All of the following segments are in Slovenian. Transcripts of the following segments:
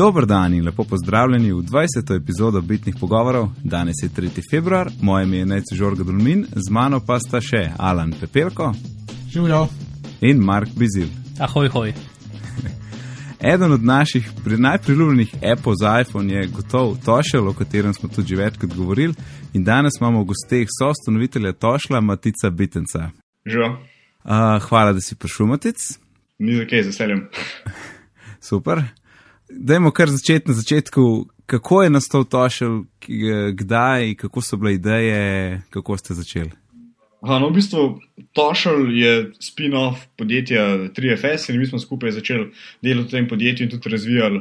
Dober dan in lepo pozdravljeni v 20. epizodo Bitnih pogovorov. Danes je 3. februar, moje ime je Nec Žorga Dolmin, z mano pa sta še Alan Pepelko Živijo. in Mark Bizil. Ahoj, hoj. Eden od naših pri- najpriljubljenih Apple za iPhone je gotov Tošel, o katerem smo tudi večkrat govorili. In danes imamo v gosteh soustanovitelja Tošla, Matica Bitenca. Živijo, Uh, hvala, da si prišel, Matic. ni za kaj, z veseljem. Super. Dajmo kar začeti na začetku. Kako je nastal Tošel, kdaj, kako so bile ideje, kako ste začeli? Aha, no, v bistvu Tošel je spin-off podjetja 3FS in mi smo skupaj začeli delati v tem podjetju in tudi razvijali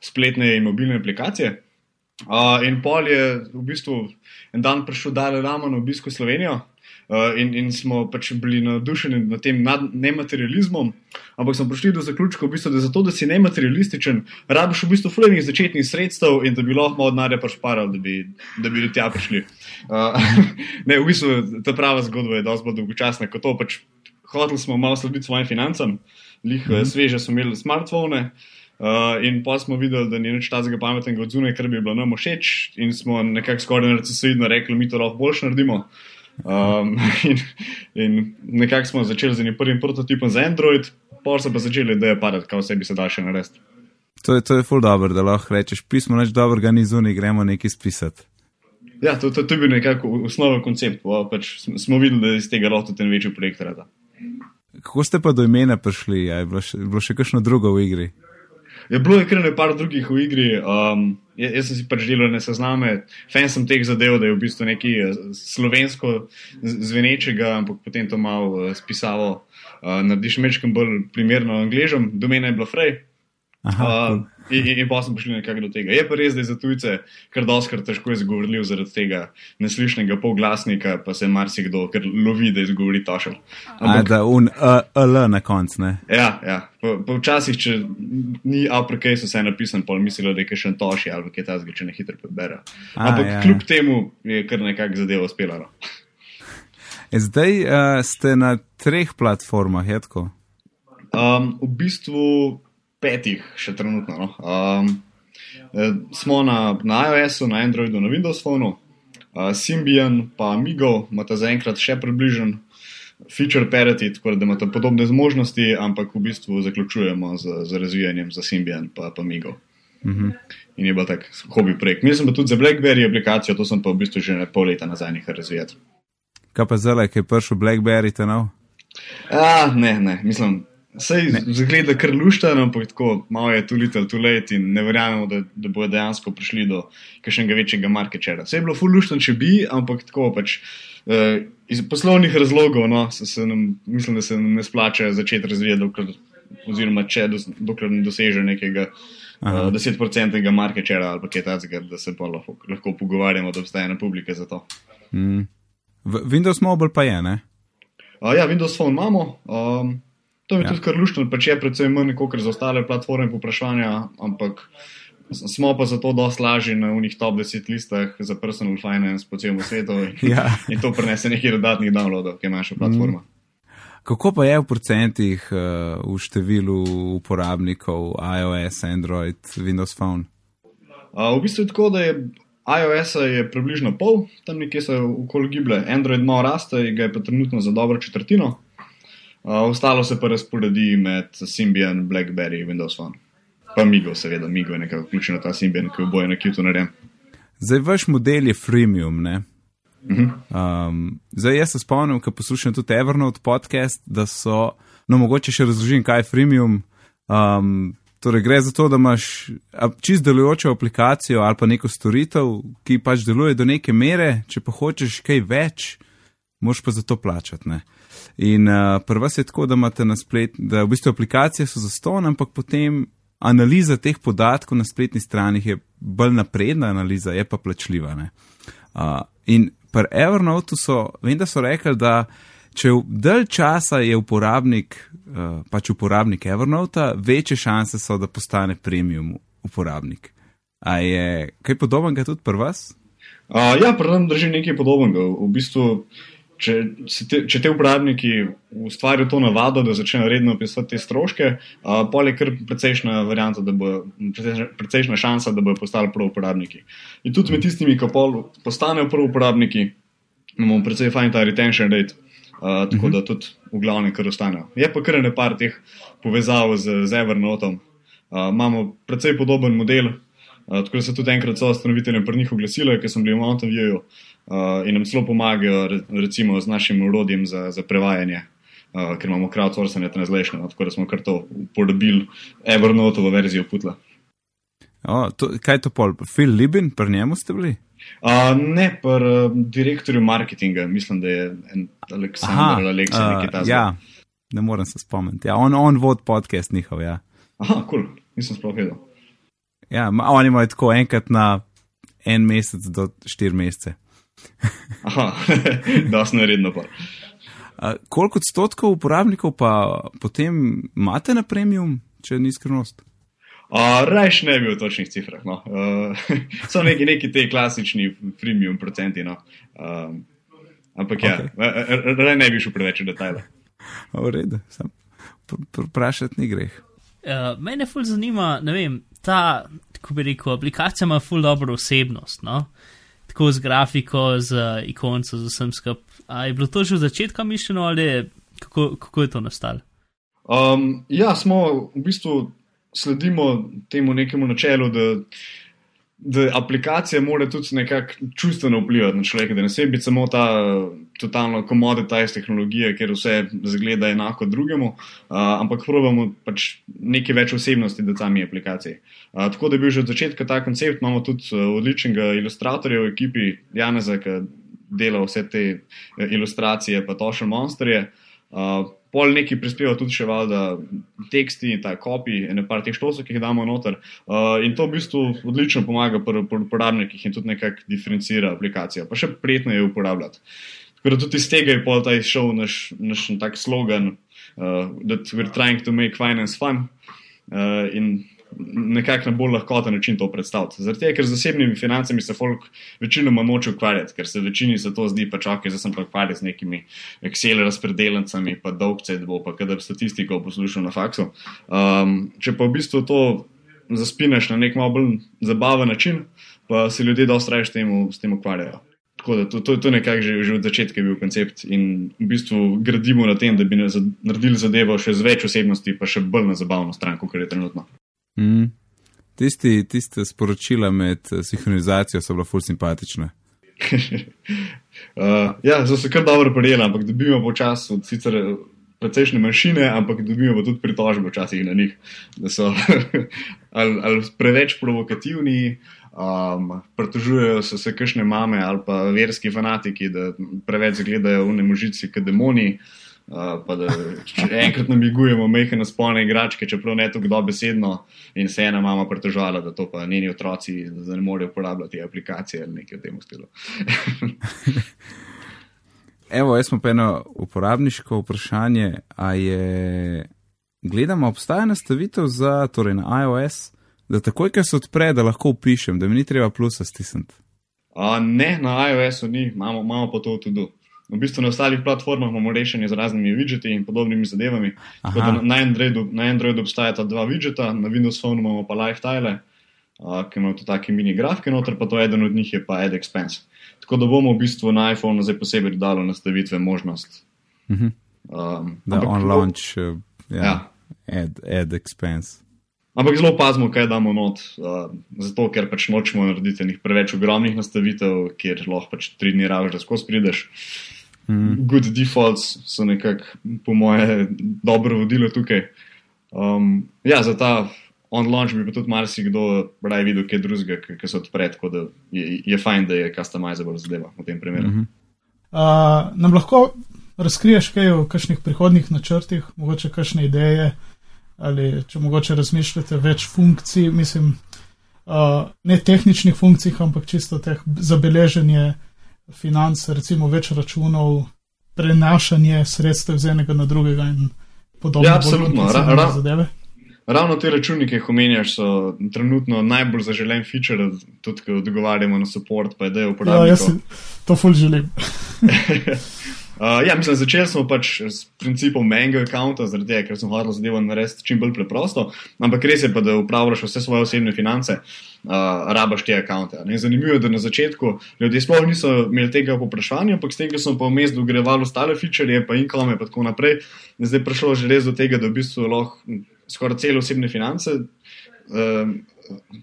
spletne in mobilne aplikacije. Uh, in pol je v bistvu en dan prišel Dalai Lama na obisk v Slovenijo. Uh, in, in smo pač bili navdušeni nad tem nad nematerializmom, ampak smo prišli do zaključka, v bistvu, da zato, da si nematerialističen, rabiš v bistvu fulejnih začetnih sredstev in da bi lahko malo denarja prišparal, da bi, da bi do tja prišli. Uh, ne, v bistvu ta prava zgodba je dosti bolj dolgočasna kot to. Pač hoteli smo malo slediti svojim financam, lih mm -hmm. sveže smo imeli smartphone. Uh, in pa smo videli, da ni nič tazga pametnega od zunaj, kar bi bilo nam všeč, in smo nekako skoraj narcisoidno rekli, mi to lahko boljš naredimo. Um, in in nekako smo začeli z enim prvim prototipom za Android, pa so pa začeli ideje padati, kaj vse bi se da še narediti. To je, to je ful dobro, da lahko rečeš, pismo nič dobrega ni zunaj, gremo nekaj spisati. Ja, to, to, to je bil nekako osnoven koncept, pa pač smo- videli, da iz tega lahko tudi en večji projekt rada. Kako ste pa do imena prišli? Je bilo še, bilo še kakšno drugo v igri? Je bilo je kar nekaj drugih v igri. Um, ja- jaz sem si pač delal ne sezname, fan sem teh zadev, da je v bistvu nekaj eh, slovensko zvenečega, ampak potem to malo uh, spisavo uh, narediš mečkam bolj primerno angližem. Domena je bila Frey. Aha, Uh, in, in, in pa smo prišli nekako do tega. Je pa res, da je za tujce kar doskrat težko izgovorljiv zaradi tega neslišnega polglasnika, pa se marsikdo kar lovi, da izgovori tošel. A, da un uh, L na koncu, ne? Ja, ja. Pa, pa včasih, če ni uppercase vse napisan, pa mislijo, da je še en toši ali kaj takega, če ne hitro prebere. Ampak ja. ja. kljub temu je kar nekako zadeva uspela. no. E, zdaj uh, ste na treh platformah, je tako? Um, v bistvu petih, še trenutno. No. Um, eh, smo na, na iOS-u, na Androidu, na Windows Phonu, uh, Symbian pa Migo imata zaenkrat še približen feature parity, tako da imata podobne zmožnosti, ampak v bistvu zaključujemo z, z razvijanjem za Symbian pa, pa Migo. Mhm. In je bil tak hobi projekt. Mislim pa tudi za BlackBerry aplikacijo, to sem pa v bistvu že pol leta nazaj nekaj razvijati. Kaj pa zdaj, ki je prišel Blackberry, ta nov? A, ne, ne, mislim. Sej zgleda kar luštan, ampak tako malo je too little, too late in ne verjamemo, da, da bodo dejansko prišli do kakšnega večjega markečera. Vse je bilo full luštan, če bi, ampak tako pač eh, iz poslovnih razlogov, no, se, se nam, mislim, da se nam ne splača začeti razvijati, dokler, oziroma če, dos, dokler ne doseže nekega uh, 10-procentnega markečera ali pa kaj takega, da se pa lahko, lahko pogovarjamo, da obstaja ena publika za to. Mm. V- Windows Mobile pa je, ne? Uh, ja, Windows Phone imamo. Um, to je Ja. tudi kar luštno, pač je predvsem manj kot za ostale platforme poprašanja, ampak smo pa zato dosti lažji na unih top 10 listah za personal finance po celem svetu in, Ja. in to prinese nekaj dodatnih downloadov, ki je naša platforma. Kako pa je v procentih uh, v številu uporabnikov iOS, Android, Windows Phone? Uh, v bistvu je tako, da je iOS je približno pol, tam nekje se okoli giblje, Android malo raste, ga je pa trenutno za dobro četrtino. Uh, ostalo se pa razporedi med Symbian, BlackBerry in Windows Phone. Pa Migo, seveda, Migo je nekako vključen v ta Symbian, ki je oboje na Qtu narejen. Zdaj, vaš model je freemium, ne? Mhm. Um, zdaj, jaz se spomnim, ko poslušam tudi Evernote podcast, da so, no, mogoče še razložim, kaj je freemium. Um, torej, gre za to, da imaš čist delujočo aplikacijo ali pa neko storitev, ki pač deluje do neke mere, če pa hočeš kaj več, moš pa za to plačati. Ne? In uh, prva je tako, da imate na splet, da v bistvu aplikacije so zaston, ampak potem analiza teh podatkov na spletni strani je bolj napredna analiza, je pa plačljiva. ne. Uh, in pri Evernote so, vem, da so rekli, da če dalj časa je uporabnik, uh, pač uporabnik Evernote, večje šanse so, da postane premium uporabnik. A je kaj podobnega tudi pri vas? Uh, ja, pri nam drži nekaj podobnega. V bistvu, če, te, če te uporabniki ustvarijo to navado, da začnejo redno pisati te stroške, uh, pol je kar precejšna varianta, da bo precejšna šansa, da bodo postali prvi uporabniki. In tudi med tistimi, ki pol postanejo prvi uporabniki, imamo precej fajn ta retention rate. Uh, tako mhm. da tudi v glavnem, kar ostanejo. Je pa kar nekaj teh povezav z, z Evernotom. Uh, imamo precej podoben model, uh, tako da se tudi enkrat so ustanovitelji pri njih oglasili, ker sem bil v Mountain View uh, in nam zelo pomagajo, recimo, z našim urodjem za, za prevajanje, uh, ker imamo crowdsourcing translation, tako da smo kar to uporabili, Evernotovo verzijo putla. O, to, kaj je to pol? Phil Libin, pri njemu ste bili? Uh, ne, pri uh, direktorju marketinga, mislim, da je Aleksandr Aleksej uh, nekaj takega. Ja, ne morem se spomniti. Ja, on, on vod podcast njihov. Ja. Aha, kul, cool. nisem sploh vedel. Ja, oni imajo tako enkrat na en mesec do štiri mesece. Aha, da smo redno pa. Uh, koliko odstotkov uporabnikov pa potem imate na premium, če ni skrivnost? Uh, Rajš ne bi v točnih cifrah. No. Uh, so neki, neki te klasični premium procenti. No. Uh, ampak ja, okay. raj ne bi šel preveč v detajle. V redu, sem vprašati ni greh. Uh, mene ful zanima, ne vem, ta, kako bi rekel, aplikacija ima ful dobro osebnost. No? Tako z grafiko, z ikonco, z vsem skupaj. Je bilo to že v začetku mišljeno ali kako, kako je to nastalo? Um, ja, smo v bistvu sledimo temu nekemu načelu, da da aplikacija mora tudi nekako čustveno vplivati na človeka, da ne sebi biti samo ta totalno commoditized tehnologija, ker vse zgleda enako drugemu, uh, ampak probujemo pač nekaj več osebnosti, da tam je aplikacija. Uh, tako da je bil že od začetka ta koncept, imamo tudi uh, odličnega ilustratorja v ekipi Janeza, ki dela vse te ilustracije, pa to še monsterje. Uh, pol neki prispeva tudi še valjda teksti in ta kopij, ene par teh štosov, ki jih damo noter. Uh, in to v bistvu odlično pomaga pri uporabnikih in tudi nekako diferencira aplikacijo, pa še prijetno je uporabljati. Tako da tudi iz tega je pol ta izšel naš, naš tak slogan, uh, that we're trying to make finance fun. Uh, in nekako na bolj lahkoten način to predstaviti. Zaradi tega, ker z zasebnimi financami se folk večinoma noče ukvarjati, ker se večini za to zdi, pa čakaj, zdaj sem pa ukvarjal z nekimi Excel razpredelnicami, pa dolgce, da bo pa kadar statistiko poslušal na faksu. Um, če pa v bistvu to zaspinaš na nek malo bolj zabaven način, pa se ljudje dosta raje s tem ukvarjajo. Tako da to, to, to nekako že, že od začetka bil koncept in v bistvu gradimo na tem, da bi naredili zadevo še z več osebnosti, pa še bolj na zabavno stran, kot je trenutno. Mm. Tisti, tiste sporočila med eh, sinhronizacijo so bila ful simpatična. uh, ja, so se kar dobro prijeli, ampak dobimo počasi od sicer eh, precejšnje manjšine, ampak dobimo tudi pritožbe včasih na njih, da so ali, ali preveč provokativni, um, pritožujejo se, se kakšne mame ali pa verski fanatiki, da preveč gledajo v nemožici, kot demoni. Uh, pa da enkrat namigujemo mehke spolne igračke, čeprav ne tako dobesedno, in se ena mama pritožala, da to pa njeni otroci ne morejo uporabljati aplikacije ali nekaj v tem stilu. Evo, jaz smo pa eno uporabniško vprašanje, a je, gledamo, obstaja nastavitev za, torej na iOS, da takoj, ker se odpre, da lahko upišem, da mi ni treba plusa stisniti. Ne, na iOS-u ni, imamo, imamo pa to tudi. V bistvu na ostalih platformah imamo rešenje z raznimi widgeti in podobnimi zadevami. Na Androidu, na Androidu obstajata dva widgeta, na Windows Phone imamo pa lifestyle, uh, ki imajo tudi take mini grafike noter, pa to eden od njih je pa Ad Expense. Tako da bomo v bistvu na iPhonu zdaj posebej dodali nastavitve možnost. Uh -huh. um, da on launch, uh, yeah, ja. Ad, ad Expense. Ampak zelo pazimo, kaj damo not, uh, zato ker pač nočemo narediti preveč ogromnih nastavitev, kjer lahko pač tri dni raviš, da skozi prideš. Mm. Good defaults so nekako, po moje, dobro vodilo tukaj. Um, ja, za ta on-launch bi pa tudi marsikdo raje videl, kaj drugega, ki se odpre, tako da je, je fajn, da je customizable zadeva v tem primeru. Mm -hmm. uh, nam lahko razkriješ kaj o kakšnih prihodnih načrtih, mogoče kakšne ideje ali če mogoče razmišljate več funkcij, mislim, uh, ne tehničnih funkcij, ampak čisto teh zabeleženje financ, recimo več računov, prenašanje sredstev z enega na drugega in podobno. Ja, absolutno. Ra ra ravno te računi, ki jih omenjaš, so trenutno najbolj zaželen feature, tudi ko odgovarjamo na support, pa je da je uporabljeno. Ja, jaz to ful želim. Uh, ja, mislim, začeli smo pač s principom menjega računa, zaradi tega, ker smo hoteli zadevo narediti čim bolj preprosto. Ampak res je pa, da upravljaš vse svoje osebne finance, uh, rabaš te račune. Zanimivo je, da na začetku ljudje sploh niso imeli tega poprašanja, ampak s tem, ko smo pa vmes dogrevali ostale feature, pa inkome in tako naprej, je zdaj prišlo že res do tega, da v bistvu lahko skoraj cele osebne finance. Uh,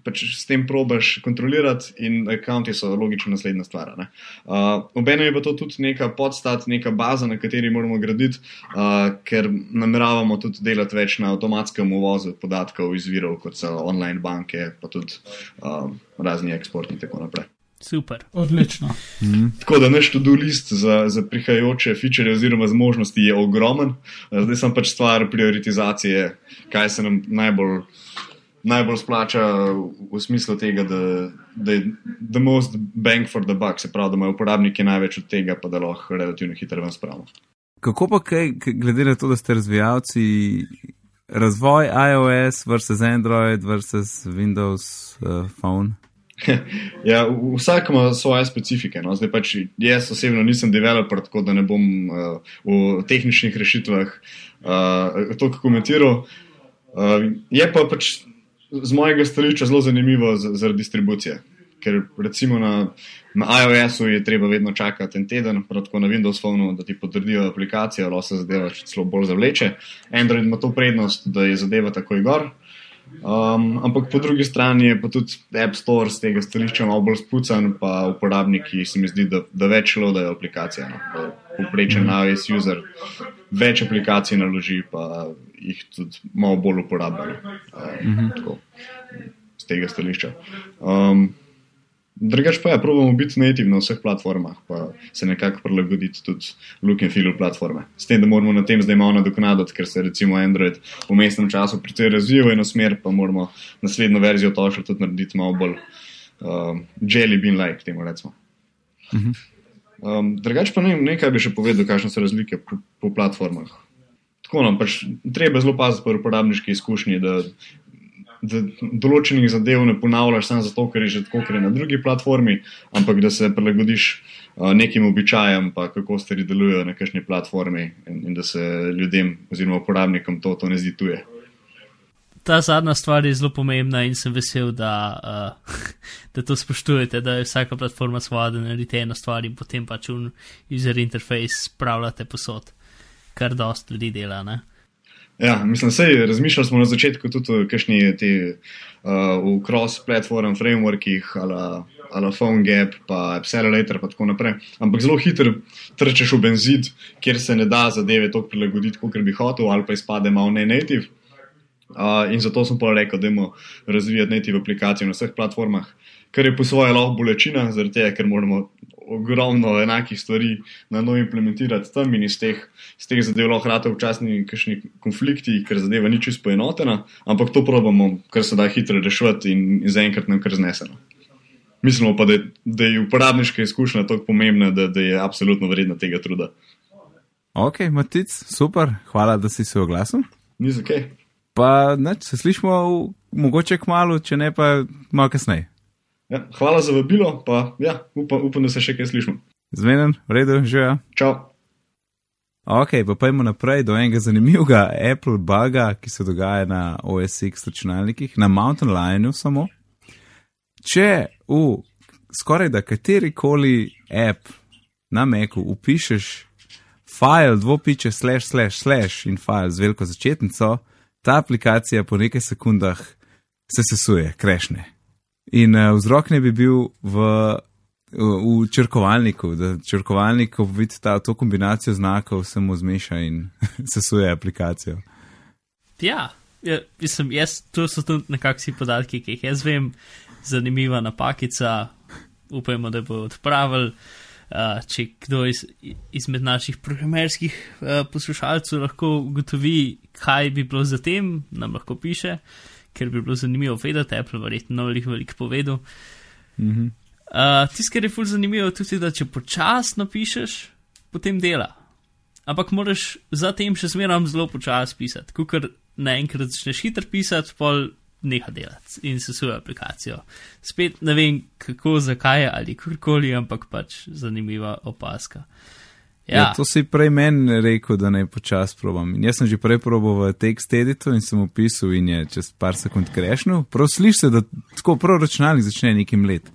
pač s tem probaš kontrolirati, in računi so logično naslednja stvar. Uh, Obenem je pa to tudi neka podstat, neka baza, na kateri moramo graditi, uh, ker nameravamo tudi delati več na avtomatskem uvozu podatkov iz virov, kot so online banke, pa tudi uh, razni eksporti in tako naprej. Super. Odlično. Mhm. Tako da naš to-do list za, za prihajajoče feature oziroma zmožnosti je ogromen, zdaj sem pač stvar prioritizacije, kaj se nam najbolj najbolj splača v smislu tega, da, da je the most bang for the buck, se pravi, da imajo uporabniki največ od tega, pa da lahko relativno hitro ven spravimo. Kako pa kaj, glede na to, da ste razvijalci, razvoj iOS versus Android versus Windows uh, Phone? ja, vsak ima svoje specifike. No? Zdaj pač jaz osebno nisem developer, tako da ne bom uh, v tehničnih rešitvah uh, to komentiral. Uh, je pa pač z mojega stališča zelo zanimivo zaradi distribucije. Ker recimo na, na iOS-u je treba vedno čakati en teden, tako na Windows Phone, da ti potrdijo aplikacijo, lahko se zadeva celo bolj zavleče. Android ima to prednost, da je zadeva takoj gor. Um, ampak po drugi strani je pa tudi App Store z tega stališča malo bolj spucan, pa uporabniki se mi zdi, da, da več lodajo aplikacije. No. Poprečen mm. iOS user več aplikacij naloži, pa jih tudi malo bolj uporabljajo. Um, mm -hmm. Z tega stališča. Um, Drugač pa je, ja, probujemo biti native na vseh platformah, pa se nekako prilagoditi tudi look and feel platforme. S tem, da moramo na tem zdaj malo nadoknaditi, ker se recimo Android v mestnem času precej razvija v eno smer, pa moramo naslednjo verzijo toša tudi narediti malo bolj um, jelly bean like, temu recimo. Um, Drugač pa ne vem, nekaj bi še povedal, kakšne so razlike po, po platformah tako nam pač treba zelo paziti pri uporabniški izkušnji, da, da določenih zadev ne ponavljaš samo zato, ker je že tako, ker je na drugi platformi, ampak da se prilagodiš uh, nekim običajem, pa kako stvari delujejo na kakšni platformi in, in da se ljudem oziroma uporabnikom to, to ne zdi tuje. Ta zadnja stvar je zelo pomembna in sem vesel, da, uh, da to spoštujete, da je vsaka platforma svoja, da naredite eno stvar in potem pač un user interface spravljate posod kar dosta ljudi dela. Ne? Ja, mislim, da razmišljali smo na začetku tudi o kakšni ti uh, v cross-platform frameworkih, ali PhoneGap, pa Accelerator, in tako naprej. Ampak zelo hitro trčeš v benzid, kjer se ne da zadeve tako prilagoditi, kot bi hotel, ali pa izpade malo ne native. Uh, in zato sem pa rekel, da moramo razvijati native aplikacije na vseh platformah, kar je po svoje lahko bolečina, zaradi tega, ker moramo ogromno enakih stvari na novo implementirati tam in iz teh, iz teh zadev lahko rade včasni kakšni konflikti, ker zadeva ni čisto poenotena, ampak to probamo kar se da hitro reševati in, in zaenkrat nam kar zneseno. Mislimo pa, da, da je uporabniška izkušnja tako pomembna, da, da je absolutno vredna tega truda. Ok, Matic, super, hvala, da si se oglasil. Ni za kaj. Pa neč, se slišmo v, mogoče k malu, če ne pa malo kasneje. Ja, hvala za vabilo, pa ja, upam, upam, da se še kaj slišimo. Zmeden, v redu, že ja. Čau. Ok, pa pojdimo naprej do enega zanimivega Apple buga, ki se dogaja na OSX računalnikih, na Mountain Lionu samo. Če v skoraj da katerikoli app na Meku upišeš file dvopiče slash slash slash in file z veliko začetnico, ta aplikacija po nekaj sekundah se sesuje, krešne. In uh, vzrok ne bi bil v, v črkovalniku, da črkovalnik, ko vidi ta, to kombinacijo znakov, se mu zmeša in sesuje aplikacijo. Ja, ja mislim, jaz, to so tudi nekakšni podatki, ki jih jaz vem, zanimiva napakica, upajmo, da bo odpravil. Uh, če kdo iz, izmed naših programerskih uh, poslušalcev lahko ugotovi, kaj bi bilo za tem, nam lahko piše. Uh, ker bi bilo zanimivo vedeti, Apple verjetno veliko velik povedal. Mm -hmm. uh, Tisto, kar je fully zanimivo, tudi da če počasno pišeš, potem dela. Ampak moraš za tem še zmeraj zelo počasi pisati. Ko kar naenkrat začneš hitro pisati, pol neha delati in se svojo aplikacijo. Spet ne vem kako, zakaj ali kakorkoli, ampak pač zanimiva opaska. Ja, Ja, to si prej meni rekel, da naj počas probam. In jaz sem že prej probal v tekst editu in sem opisal in je čez par sekund krešnil. Prav slišiš se, da tako prav računalnik začne nekim let.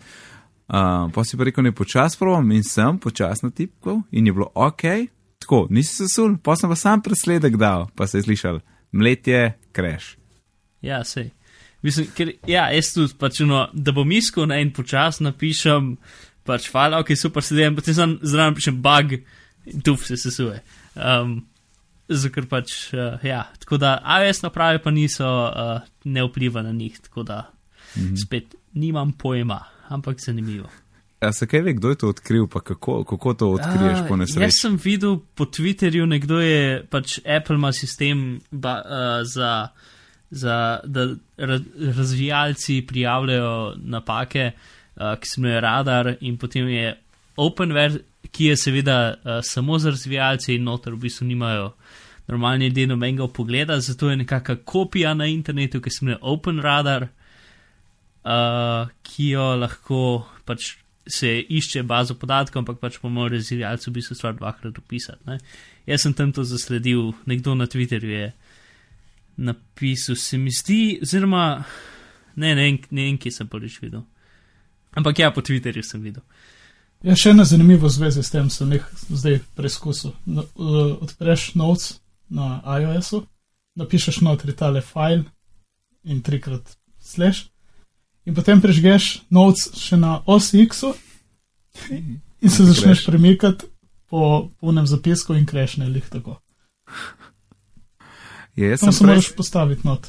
Uh, pa si pa rekel, naj počas probam in sem počas natipkal in je bilo ok, tako, nisi se sul, pa sem pa sam presledek dal, pa se je slišal, mletje, kreš. ja, sej. Mislim, ker, ja, jaz tudi, pač, no, da bom iskal na en počas napišem, pač hvala, ok, super sedem, potem sem zraven pišem bug in tu se sesuje. Um, ker pač, uh, ja, tako da iOS naprave pa niso, uh, ne vpliva na njih, tako da Mhm. spet nimam pojma, ampak zanimivo. A se kaj ve, kdo je to odkril, pa kako, kako to odkriješ A, po Jaz nesreči? sem videl po Twitterju, nekdo je pač Apple ima sistem ba, uh, za, za da ra, razvijalci prijavljajo napake, uh, ki se imenuje radar, in potem je OpenWare, ki je seveda uh, samo za razvijalce in noter v bistvu nimajo. Normalni ljudje nobenega pogleda, zato je nekakšna kopija na internetu, ki se imenuje OpenRadar, uh, ki jo lahko pač se išče bazo podatkov, ampak pač po mojem razvijalcu v bistvu stvar dvakrat opisati. Ne? Jaz sem tam to zasledil, nekdo na Twitterju je napisal, se mi zdi, oziroma ne, ne, ne vem, kje sem prvič videl. Ampak ja, po Twitterju sem videl. Ja, še ena zanimiva zveza s tem sem jih zdaj preizkusil. No, uh, odpreš notes na iOS-u, napišeš notri tale file in trikrat slash, in potem prežgeš notes še na OS X-u in se začneš Kreš. premikati po polnem zapisku in krešne lih tako. Je, jaz Tam se prej, moraš postaviti not.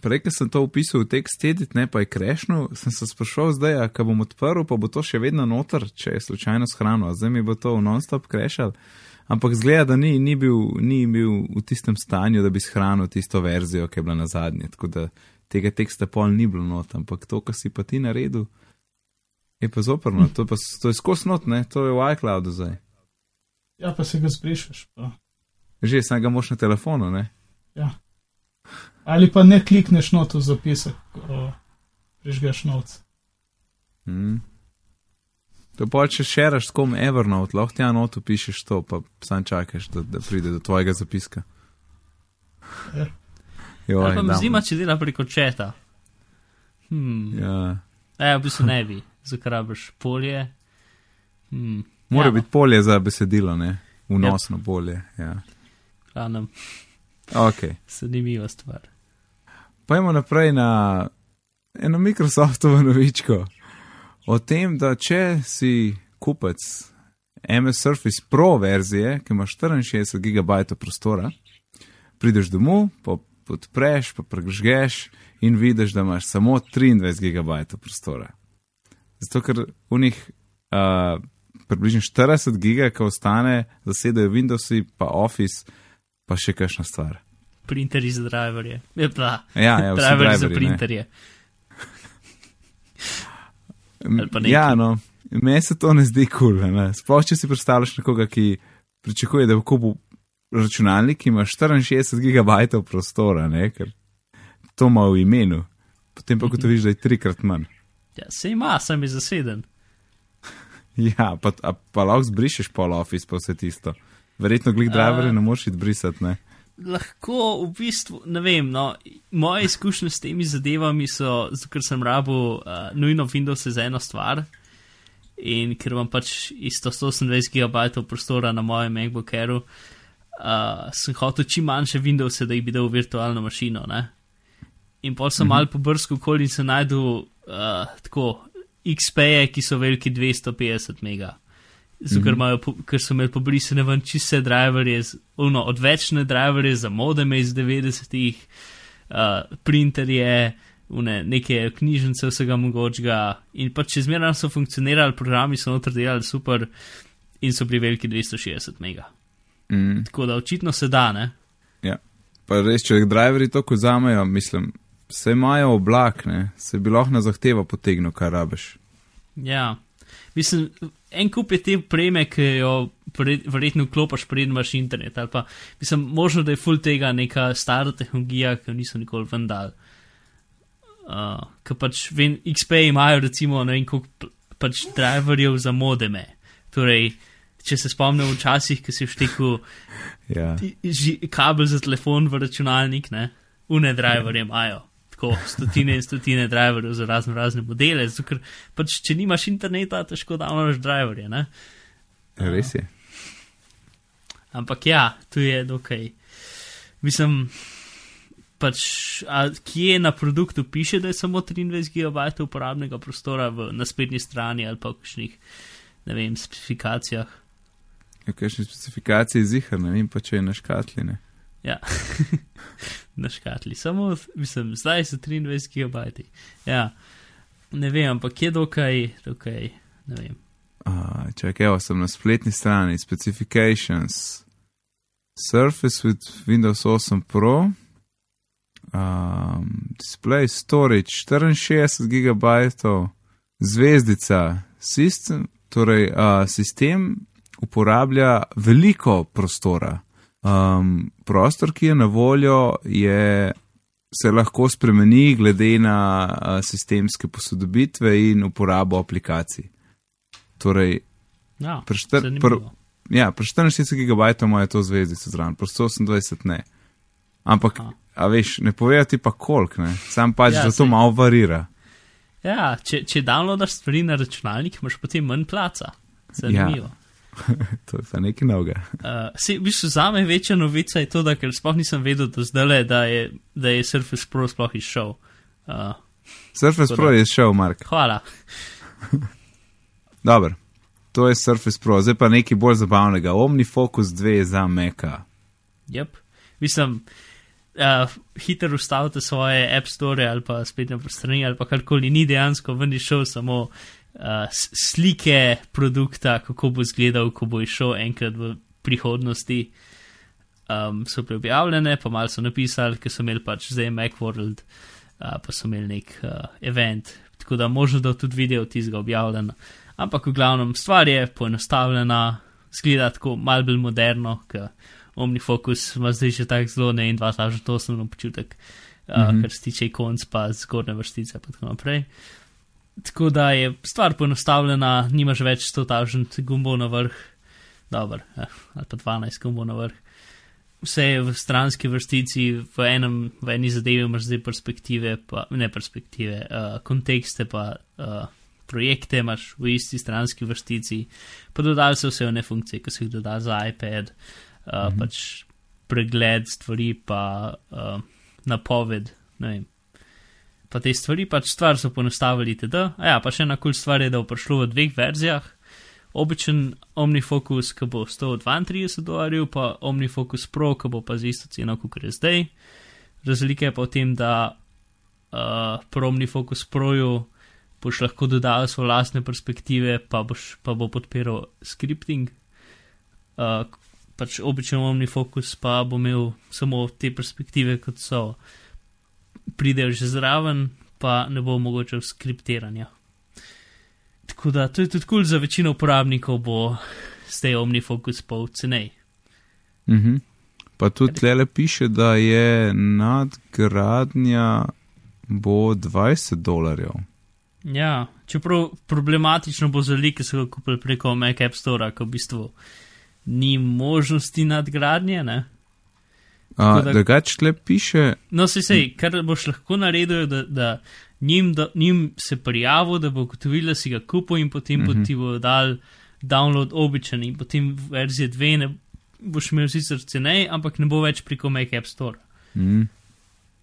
Prej, ko sem to upisal v tekst edit, ne pa je krešnil, sem se sprašal zdaj, a ko bom odprl, pa bo to še vedno noter, če je slučajno shranil, a zdaj mi bo to non-stop krešal. Ampak zgleda, da ni, ni, bil, ni bil v tistem stanju, da bi shranil tisto verzijo, ki je bila na zadnji. Tako da tega teksta pol ni bilo not, ampak to, kar si pa ti naredil, je pa zoprno. To, pa, to je skos not, ne, to je v iCloudu zdaj. Ja, pa se ga zbrišeš. Pa. Že sem ga moš na telefonu, ne? Ja. Ali pa ne klikneš not v zapisek, ko prižgeš notes. Mm. To pa če šeraš s kom Evernote, lahko ti eno pišeš to, pa sam čakaš, da, da pride do tvojega zapiska. Ja. Joj, Ali pa dam. zima, če dela preko četa. Hmm. Ja. Ja, v bistvu ne bi, zakrabiš polje. Hmm. Mora ja, biti polje za besedilo, ne? Vnosno yep. polje. Ja. Hranem, Ok. zanimiva stvar. Pojmo naprej na eno Microsoftovo novičko. O tem, da če si kupec MS Surface Pro verzije, ki ima 64 GB prostora, prideš domov, pa odpreš, pa prežgeš in vidiš, da imaš samo 23 GB prostora. Zato, ker v njih uh, približno 40 GB, ki ostane, zasedajo Windowsi, pa Office, pa še kakšna stvar. Printerji za driverje. Je pa, Ja, ja, driverji za printerje. Ja, no, meni se to ne zdi kul. Cool, Sploh, če si predstavljaš nekoga, ki pričakuje, da bo kupil računalnik, ki ima 64 GB prostora, ne? ker to ima v imenu. Potem pa gotoviš, da je trikrat manj. Ja, se ima, sem je zaseden. Ja, pa, a, pa lahko zbrišeš pol office, pa vse tisto. Verjetno glik driverje A. ne moreš iti brisati, ne? Lahko v bistvu, ne vem, no, moje izkušnje s temi zadevami so, zato ker sem rabil uh, nujno Windows za eno stvar in ker imam pač isto 128 GB prostora na mojem MacBook Airu, uh, sem hotel čim manjše Windows, da jih bi dal v virtualno mašino. Ne? In pol sem -hmm. malo pobrskal okoli in se najdu uh, tako XP-je, ki so veliki 250 mega. Zato, ker, imajo, po- ker so imeli pobrisane ven čiste driverje, ono, odvečne driverje za modeme iz 90-ih, uh, printerje, une, neke knjižnice vsega mogočega. In pa če zmeraj so funkcionirali, programi so noter delali super in so bili veliki 260 mega. Mm, Tako da očitno se da, ne? ja. Pa res, če driverji to vzamejo, mislim, se imajo oblak, ne? se bi lahko na zahtevo potegnil, kar rabiš. Ja. Mislim, en kup je te opreme, ki jo pred, verjetno vklopiš, preden imaš internet. Ali pa, mislim, možno, da je full tega neka stara tehnologija, ki jo niso nikoli vendal. Uh, ker pač vem, XP imajo recimo ne vem koliko pač driverjev za modeme. Torej, če se spomnim včasih, ki si vštekel Ja. kabel za telefon v računalnik, ne, une driverje imajo. Tako stotine in stotine driverjev za razno razne modele, zato ker pač, če nimaš interneta, težko downloadaš driverje, ne. Res je. Ampak ja, tu je dokaj. Mislim, pač, a kje na produktu piše, da je samo 23 GB uporabnega prostora v, na spletni strani ali pa v kakšnih, ne vem, specifikacijah. Ja, kakšne specifikacije zihar, ne vem pa, če je na škatli. Ne? Ja, na škatli. Samo, mislim, zdaj so 23 GB. Ja, ne vem, ampak je dokaj, dokaj, ne vem. Uh, čakaj, evo, sem na spletni strani, specifications, Surface with Windows 8 Pro, um, display storage 64 GB, zvezdica, sistem, torej uh, sistem uporablja veliko prostora. Um, prostor, ki je na voljo, je, se lahko spremeni glede na uh, sistemske posodobitve in uporabo aplikacij. Torej, Ja, pri štir- pri- ja, pri 64 GB ima to zvezdico zraven, pri 128 ne. Ampak, Aha. a veš, ne povejo ti pa koliko, ne. Sam pač, Ja, ja, da to malo varira. Ja, če, če downloadaš stvari na računalnik, imaš potem manj placa. Zanimivo. To je pa nekaj novega. Uh, se, v bistvu za me večja novica je to, da ker sploh nisem vedel do zdaj, da je, da je Surface Pro sploh izšel. Uh, Surface Pro da- je šel, Mark. hvala. Dobro, to je Surface Pro, zdaj pa nekaj bolj zabavnega. OmniFocus 2 za Meka. Yep. Mislim, uh, hitro ustavite svoje App Store ali pa spletne strani ali pa karkoli, ni dejansko ven išel samo uh, slike produkta, kako bo izgledal, ko bo išel enkrat v prihodnosti. Um, so bile objavljene, pa malo so napisali, ker so imeli pač zdaj Macworld, uh, pa so imeli nek uh, event, tako da možno, da tudi video tizga objavljen. Ampak v glavnem stvar je poenostavljena, zgleda tako malo bolj moderno, ker OmniFocus ima zdaj že tako zelo ne in 2008 občutek, uh, mm -hmm. kar se tiče ikonc, pa zgornje vrstice in tako naprej. Tako da je stvar poenostavljena, nimaš več 100.000 gumbov na vrh, dobro, eh, ali pa 12 gumbov na vrh. Vse je v stranski vrstici, v, enem, v eni zadevi imaš zdaj perspektive, pa ne perspektive, uh, kontekste, pa uh, projekte imaš v isti stranski vrstici, pa dodali so vse one funkcije, ki se jih doda za iPad, uh, -hmm. pač pregled stvari, pa uh, napoved, ne vem. Pa te stvari, pač stvar so ponostavili, td. A ja, pa še ena kul cool stvar je, da bo prišlo v dveh verzijah. Običen OmniFocus, ki bo 132 dolarjev, pa OmniFocus Pro, ki bo pa z isto ceno, kot je zdaj. Razlika je pa v tem, da uh, pri OmniFocus Proju boš lahko dodal svoje lastne perspektive, pa, boš, pa bo podpiral scripting. Uh, pač običen OmniFocus pa bo imel samo te perspektive, kot so, pridejo že zraven, pa ne bo omogočal skriptiranja. Tako da to je tudi kul cool za večino uporabnikov, bo zdaj OmniFocus pol cenej. Mhm. Pa tudi tle piše, da je nadgradnja bo 20 dolarjev. Ja, čeprav problematično bo za ljudi, ki so ga kupili preko Mac App Store, ko v bistvu ni možnosti nadgradnje. Ne? A, da- drugače tle piše, No, se sej, kar boš lahko naredil, da, da njim, da njim se prijavil, da bo gotovil, da si ga kupil in potem mm -hmm. bo ti bo dal download običajni in potem verzije 2 ne boš imel sicer cenej, ampak ne bo več preko Mac App Store. mm,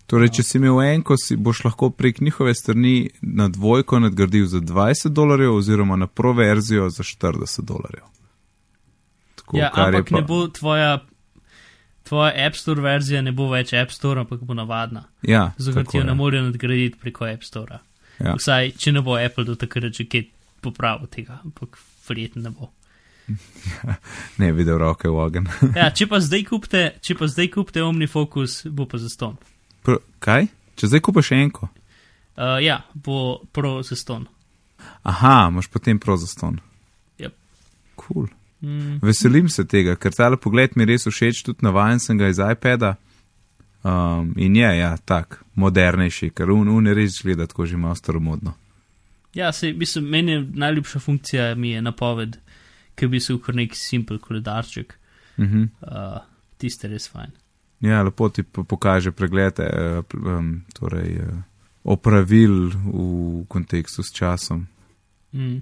torej, če si imel enko, si boš lahko prek njihove strani na dvojko nadgradil za 20 dolarjev, oziroma na pro verzijo za 40 dolarjev. Tako, Ja, ampak pa- ne bo tvoja, tvoja App Store verzija, ne bo več App Store, ampak bo navadna. Ja, Zato jo ne morejo nadgraditi preko App Store. Ja. Vsaj, če ne bo Apple do takrat že kaj popravil tega, ampak verjetno ne bo. Ne videl roke v ogen. Ja, če pa zdaj kupite, če pa zdaj kupite OmniFocus, bo pa zaston. Pr- Kaj? Če zdaj kupaš enko. Uh, ja, bo pro zaston. Aha, imaš potem prav zaston. Yep. Cool. Mm, Veselim se tega, ker tale pogled mi res všeč, tudi navajen sem ga iz iPada. Um, in je, ja, tak, modernejši, ker un, un je res gleda tako že malo staromodno. ja, se, mislim, meni je najljubša funkcija mi je napoved, ki bi bil kar nek simpel koledarček. Mhm. Uh, tiste res fajn. Ja, lepo ti po- pokaže preglede pl- um, torej, eh, opravil v kontekstu s časom. Mm.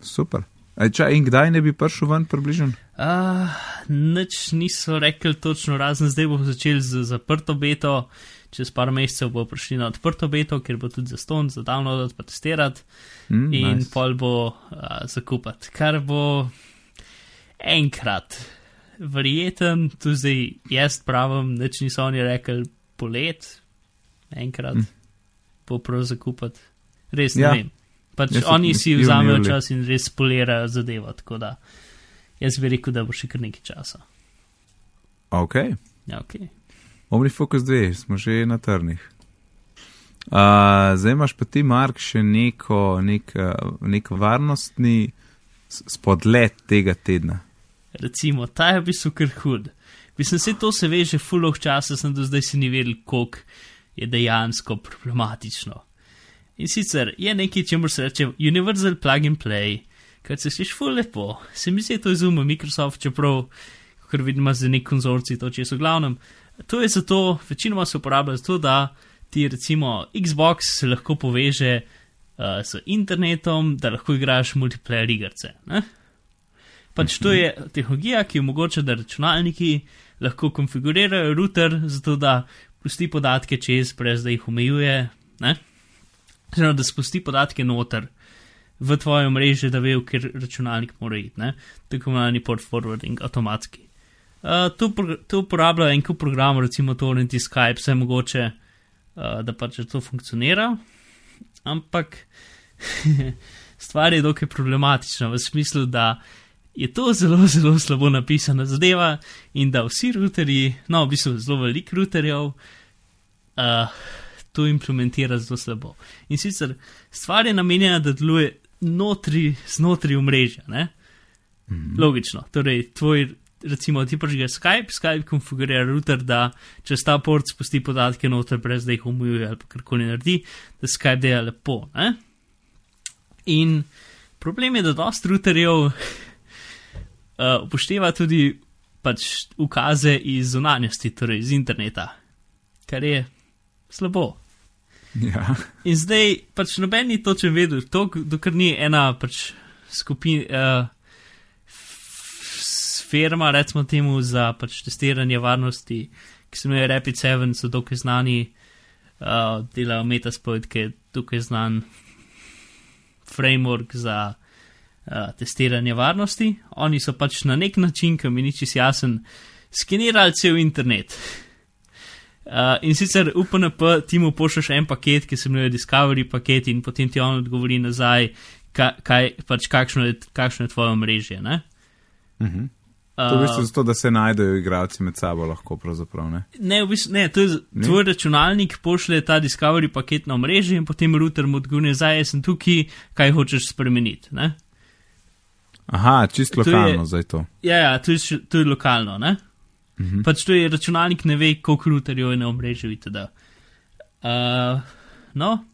Super. Ej, ča, in kdaj ne bi prišel ven približno? Uh, nič niso rekli točno, razen zdaj bomo začeli z zaprto beto, čez par mesecev bo prišli na odprto beto, kjer bo tudi za ston, za download, pa testirati Mm, in nice. pol bo uh, zakupati, kar bo enkrat. Verjeten, tu zdaj jaz pravim, nič niso oni rekli, polet, enkrat Mm. bo prav zakupati. Res ne Ja. vem. Pač Jaz oni si vzamejo čas in res polirajo zadevo, tako da jaz bi rekel, da bo še kar nekaj časa. Ok. Ja, okay. OmniFocus 2, smo že na trnih. Uh, zdaj imaš pa ti, Mark, še neko, nek, nek varnostni spodlet tega tedna. Recimo, ta je v bistvu kar hud. Mislim, se to se ve že fuloh časa, sem do zdaj si ni vedel, koliko je dejansko problematično. In sicer je nekaj, čemu se reče Universal Plug and Play, kar se sliši ful lepo. Se mi zdi, to izumil Microsoft, čeprav, ker vidimo za nek konzorcij, to če so glavnem. To je zato, večinoma se uporablja zato, da ti recimo Xbox se lahko poveže uh, s internetom, da lahko igraš multiplayer igrice. Ne? Pač to je tehnologija, ki omogoča, da računalniki lahko konfigurirajo router, zato da pusti podatke čez, brez da jih omejuje. ne. Oziroma, da spusti podatke noter v tvoje mreže, da ve, kjer računalnik mora iti, ne? tako imenovani port forwarding, avtomatski. Uh, to, to uporablja en kup programov, recimo Torrent Skype, vse mogoče, uh, da pač to funkcionira, ampak stvar je dokaj problematična v smislu, da je to zelo, zelo slabo napisana zadeva in da vsi routerji, no, v bistvu zelo velik routerjev, uh, to implementira zelo slabo. In sicer stvar je namenjena, da deluje notri, znotraj omrežja, ne? Mhm. Logično. Torej, tvoj, recimo, ti prižgeš Skype, Skype konfigurira router, da čez ta port spusti podatke noter, brez da jih omejuje ali karkoli naredi, da Skype dela lepo. Ne? In problem je, da dost routerjev uh, upošteva tudi pač ukaze iz zunanjosti, torej iz interneta, kar je slabo. Ja. In zdaj pač noben ni točno vedel, to, dokler ni ena pač skupina, uh, firma, recimo temu, za pač testiranje varnosti, ki se imenuje Rapid 7, so dokaj znani, uh, delajo Metasploit, ki je dokaj znan framework za uh, testiranje varnosti. Oni so pač na nek način, ki mi ni čist jasen, skenirali cel internet. Uh, in sicer v PNP ti mu pošlješ en paket, ki se imenuje Discovery paket, in potem ti on odgovori nazaj, ka, kaj, pač kakšno, je, kakšno je tvoje mrežje. Ne? Mhm. To je v bistvu zato, da se najdejo igralci med sabo lahko pravzaprav, ne? Ne, v bistvu, ne, to je Ne? tvoj računalnik pošlje ta Discovery paket na mreži in potem router mu odgovori nazaj, jaz sem tukaj, kaj hočeš spremeniti. Ne? Aha, čist To je- lokalno zdaj to. Ja, ja, to je, to je lokalno. Ne? Mhm. Pač to je računalnik, ne ve, koliko routerjev je na omrežju itd. Uh, no,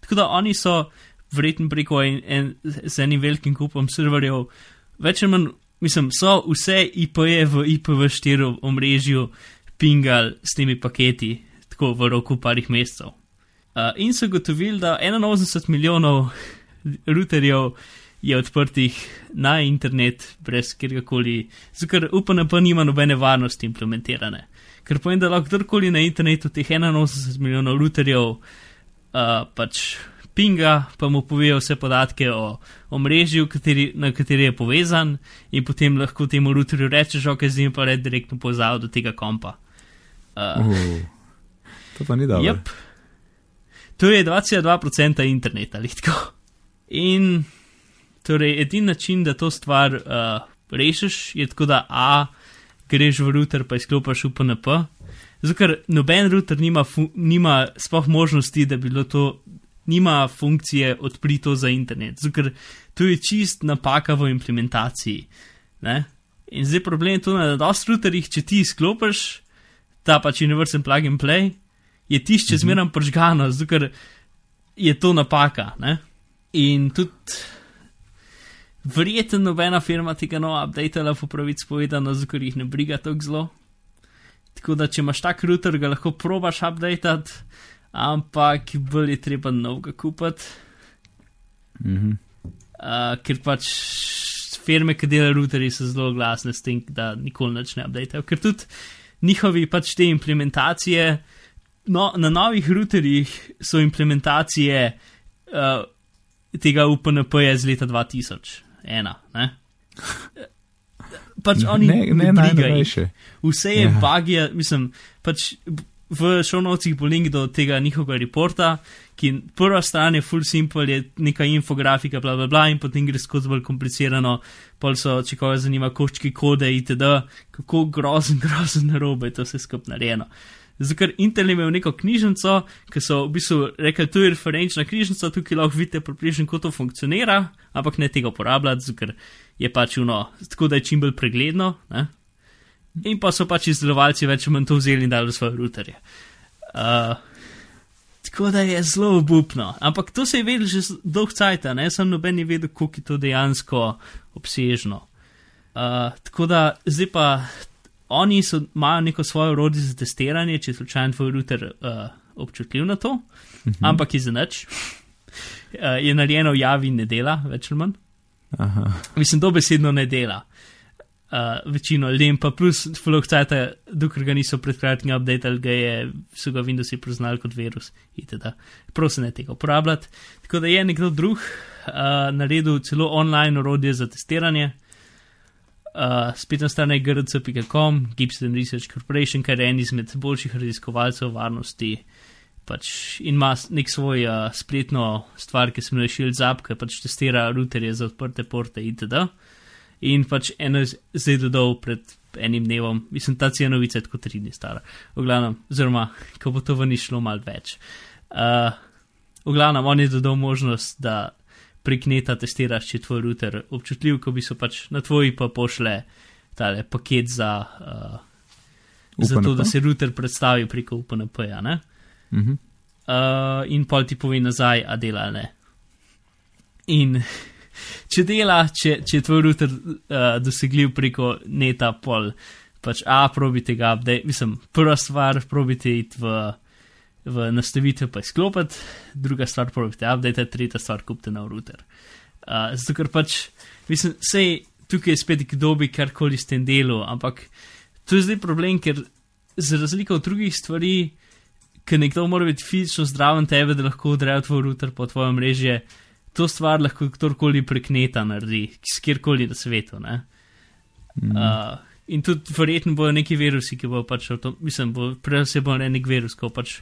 tako da oni so verjetno preko en, en, z enim velikim kupom serverjev, več ali manj, mislim, so vse IP-je v IPv4 omrežju pingali s temi paketi, tako v roku parih mesecev. Uh, in so gotovili, da 81 milijonov routerjev je odprtih na internet brez kjerkoli, zato ker UPNP nima nobene varnosti implementirane. Ker povem, da lahko kdorkoli na internetu teh 81 milijonov routerjev uh, pač pinga, pa mu povejo vse podatke o, o mreži, kateri, na kateri je povezan, in potem lahko temu routerju rečeš, ok, zdaj pa red direktno povezal do tega kompa. Uh, Uh, to pa ni dobro. Yep. To je 2,2% interneta, ali tako. In torej, edini način, da to stvar uh, rešiš, je tako, da A, greš v router, pa izklopiš UPNP. Zato, ker noben router nima, nima sploh možnosti, da bi bilo to, nima funkcije odprito za internet. Zato, ker to je čist napaka v implementaciji. Ne? In zdaj problem je to, da na dost routerjih, če ti izklopiš ta pač Universal Plug and Play, je tišče zmeraj pržgano, zato ker je to napaka. Ne? In tudi Verjetno nobena firma tega no updatela po pravici povedano, zato jih ne briga tako zelo. Tako da, če imaš tak router, ga lahko probaš updatati, ampak bolj je treba novega kupiti. Mhm. Uh, ker pač firme, ki delajo routerji, so zelo glasne s tem, da nikoli več ne updatejo. Ker tudi njihovi pač te implementacije, no, na novih routerjih so implementacije uh, tega UPNP-ja iz leta 2001. Ne? Pač oni ne, ne, najnovejše. Vse je Ja. bagje, mislim, pač v šovnovcih bo link do tega njihovega reporta, ki prva stran je full simple, je neka infografika, bla bla bla, in potem gre skozi bolj komplicirano, pol so, če koga zanima, koščki kode itd., kako grozen, grozen narobe je to vse skup narejeno. Zato, ker Intel je imel neko knjižnico, ki so v bistvu rekli, tu je referenčna knjižnica, tukaj lahko vidite približno, kako to funkcionira, ampak ne tega uporabljati, zato, je pač uno, tako da je čim bolj pregledno. Ne? In pa so pač izdelovalci več ali manj to vzeli in dali v svoje routerje. Uh, tako da je zelo obupno. Ampak to se je vedel že dolg cajt, ne sem noben je vedel, koliko je to dejansko obsežno. Uh, tako da zdaj pa oni so, imajo neko svoje orodje za testiranje, če je slučajno tvoj router uh, občutljiv na to, mhm. ampak je za nič. Uh, je narejeno v javi in ne dela, več ali manj. Aha. Mislim, dobesedno ne dela. Uh, večino ljudem pa plus flukcata, dokler ga niso pred kratkim updatali, ga je, so ga Windowsi priznali kot virus. itd. Prosim, ne tega uporabljati. Tako da je nekdo drug uh, naredil celo online orodje za testiranje. Uh, spet na strani grc.com, Gibson Research Corporation, kar je en izmed boljših raziskovalcev varnosti. Pač in ima nek svoj uh, spletno stvar, ki se imenuje Shield Zap, ki pač testira routerje za odprte porte itd. In pač eno je zdaj dodal pred enim dnevom, mislim, ta cena novica je tako tri dni stara. V glavnem, oziroma, ko bo to ven išlo mal več. Uh, v glavnem, on je dodal možnost, da prek neta testiraš, če je tvoj router občutljiv, ko bi so pač na tvoj pa pošle tale paket za, uh, za to, UPnP? da se router predstavi preko UPNP-ja, ne? Mhm. uh, in pol ti pove nazaj, a dela ne. In če dela, če, če je tvoj router uh, dosegljiv preko neta, pol pač A, probite ga, da mislim, prva stvar, probite iti v, v nastavitev pa izklopiti, druga stvar, probite update, tretja stvar, kupite nov router. Uh, zato ker pač, mislim, sej tukaj je spet kdo bi karkoli s tem delu, ampak to je zdaj problem, ker za razliko od drugih stvari, ker nekdo mora biti fizično zdraven tebe, da lahko odreja tvoj router po tvojem mrežje, to stvar lahko kdorkoli prek neta naredi, kjerkoli na svetu. Ne? Mhm. Uh, in tudi verjetno bojo neki virusi, ki bo pač, avto, mislim, bo prej se bo nek virus, ko pač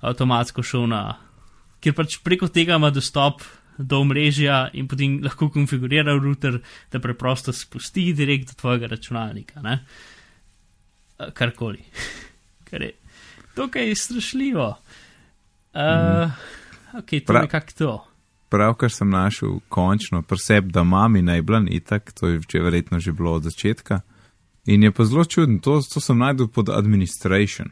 avtomatsko šel na, ker pač preko tega ima dostop do mrežja in potem lahko konfigurira router, da preprosto spusti direkt do tvojega računalnika. Ne? Karkoli. Kar je dokaj strašljivo. Uh, ok, to je Prav- nekako to. Pravkar sem našel končno preseb, da mami najblan itak, to je že verjetno že bilo od začetka. In je pa zelo čudno, to, to sem najdel pod administration.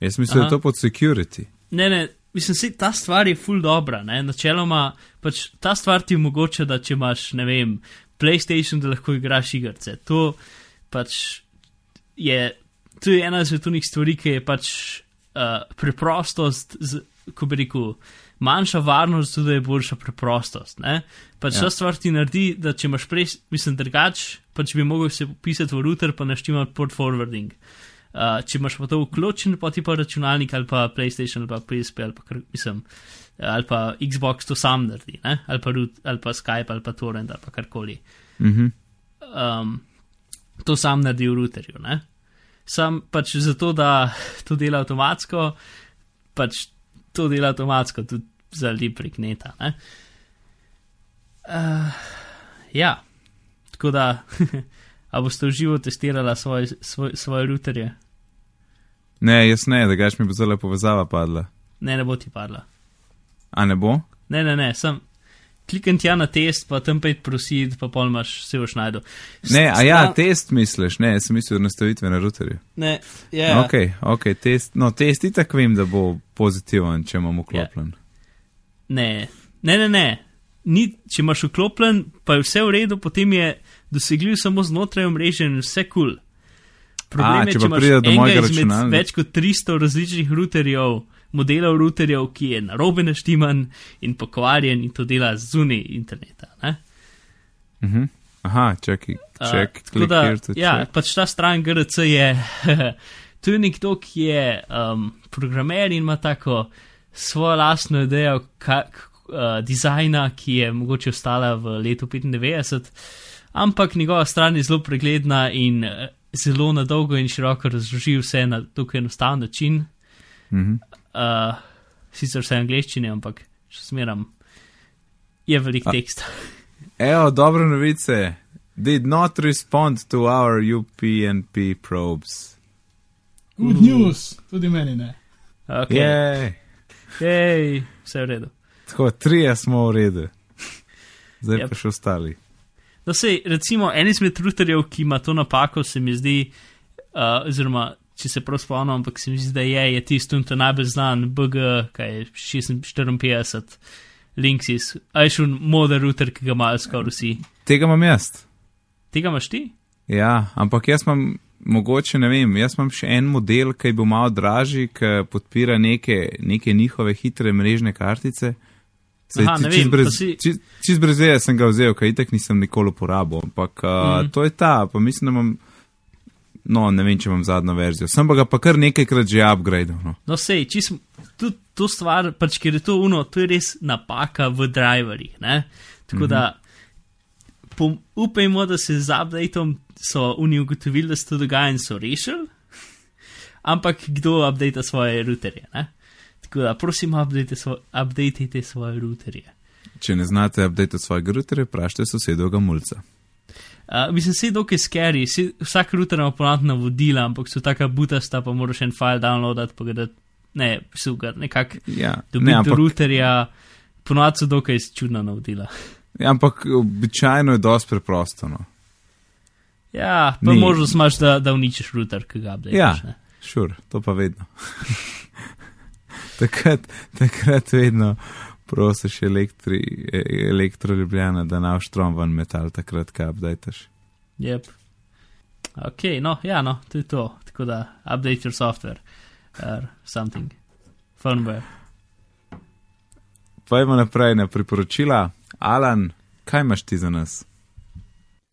Jaz mislim, da Aha. je to pod security. Ne, ne, mislim, se ta stvar je full dobra, ne, načeloma pač ta stvar ti omogoča, da če imaš, ne vem, PlayStation, da lahko igraš igrice. To pač je, to je ena izmed tunih stvari, ki je pač uh, preprostost, z, ko bi rekel, manjša varnost, tudi je boljša preprostost. Ne? Pač Ja. ta stvar ti naredi, da če imaš prej, mislim, drugač, pač bi mogel se pisati v router, pa naštima port forwarding. Uh, če imaš pa to vključen, pa ti pa računalnik ali pa PlayStation ali pa PSP ali pa, kar, mislim, ali pa Xbox to sam naredi, ne? ali pa, root, ali pa Skype ali pa Torrent ali pa karkoli. Mhm. Um, to sam naredi v routerju. Ne? Sam pač zato, da to dela avtomatsko, pač to dela avtomatsko tudi za ljudi prek neta. ne. Uh, ja, tako da, a boste v živo testirala svoje, svoj, svoje routerje? Ne, jaz ne, da gaš mi bo zelo povezava padla. Ne, ne bo ti padla. A ne bo? Ne, ne, ne, sem. Klikam tja na test, pa tam pet prosid, pa pol imaš, se boš najdu. Ne, a ja, test misliš, ne, sem mislil nastavitve na routerju. Ne, ja. Ok, ok, test, no, test itak vem, da bo pozitiven, če imam vklopljen. Ne, ne, ne, ne. ni, če imaš vklopljen, pa je vse v redu, potem je dosegljiv samo znotraj omrežja in vse kul. Cool. Problem A, je, če če imaš enega mojega izmed več kot 300 različnih routerjev, modelov routerjev, ki je narobe naštiman in pokvarjen in to dela zunaj interneta. Ne? Mhm. Aha, čakaj, Uh, check, tako click da, ja, check. pač ta stran GRC je, to je nekdo, ki je um, programer in ima tako svojo lastno idejo kak, uh, dizajna, ki je mogoče ostala v letu 95, ampak njegova stran je zelo pregledna in uh, zelo na dolgo in široko razloži vse na tukaj enostaven način. Mhm. Uh, sicer vse v angleščini, ampak še smeram. Je velik A- tekst. Evo, dobre novice. Did not respond to our UPnP probes. Good news, tudi meni ne. Okay. Jej. Hej, vse je v redu. Tako, trije smo v redu. Zdaj Yep. pa še ostali. No, sej, recimo, en izmed routerjev, ki ima to napako, se mi zdi, uh, oziroma, če se prav spomnim, ampak se mi zdi, da je, je tisto, ki je najbolj znan, BG, kaj je 56, Linksys, ajšun model router, ki ga imajo skoraj vsi. Tega imam jaz. Tega imaš ti? Ja, ampak jaz imam, mogoče ne vem, jaz imam še en model, ki bo malo dražji, ki podpira neke, neke njihove hitre mrežne kartice. Sej, Aha, ti- čist vem, brez, si- čist, čist brez veje sem ga vzel, kaj itek nisem nikoli uporabil, ampak uh, mm. to je ta, pa mislim, da imam, no ne vem, če imam zadnjo verzijo, sem pa ga pa kar nekajkrat že upgradil. No. No, sej, čisto tudi to stvar, pač ker je to uno, to je res napaka v driverjih. Ne? Tako mm -hmm. da upajmo, da se z updateom so oni ugotovili, da se to dogaja in so rešili, ampak kdo update svoje routerje. Ne? Tako da prosim, update svo, updatejte svoje routerje. Če ne znate update svojega routerja, vprašajte sosedovega mulca. Uh, mislim, se dokaj scary, saj vsak router ima ponavadi navodila, ampak so taka butasta, pa moraš en file downloadati, pa ga ne, sugar, nekako Ja, dobiti ne, do ampak, routerja, ponavadi so dokaj čudna navodila. Ja, ampak običajno je dosti preprosto. No. Ja, pa Ni. možnost imaš, da, da uničiš router, ki ga updateš. Ja. Šur, to pa vedno. takrat, takrat vedno prosiš elektri, e- elektroljubljana, da na štrom ven metal, takrat, kaj updateš. Yep. Ok, no, ja, no, to je to. Tako da, update your software or something. Firmware. Pojmo naprej na priporočila. Alan, kaj imaš ti za nas?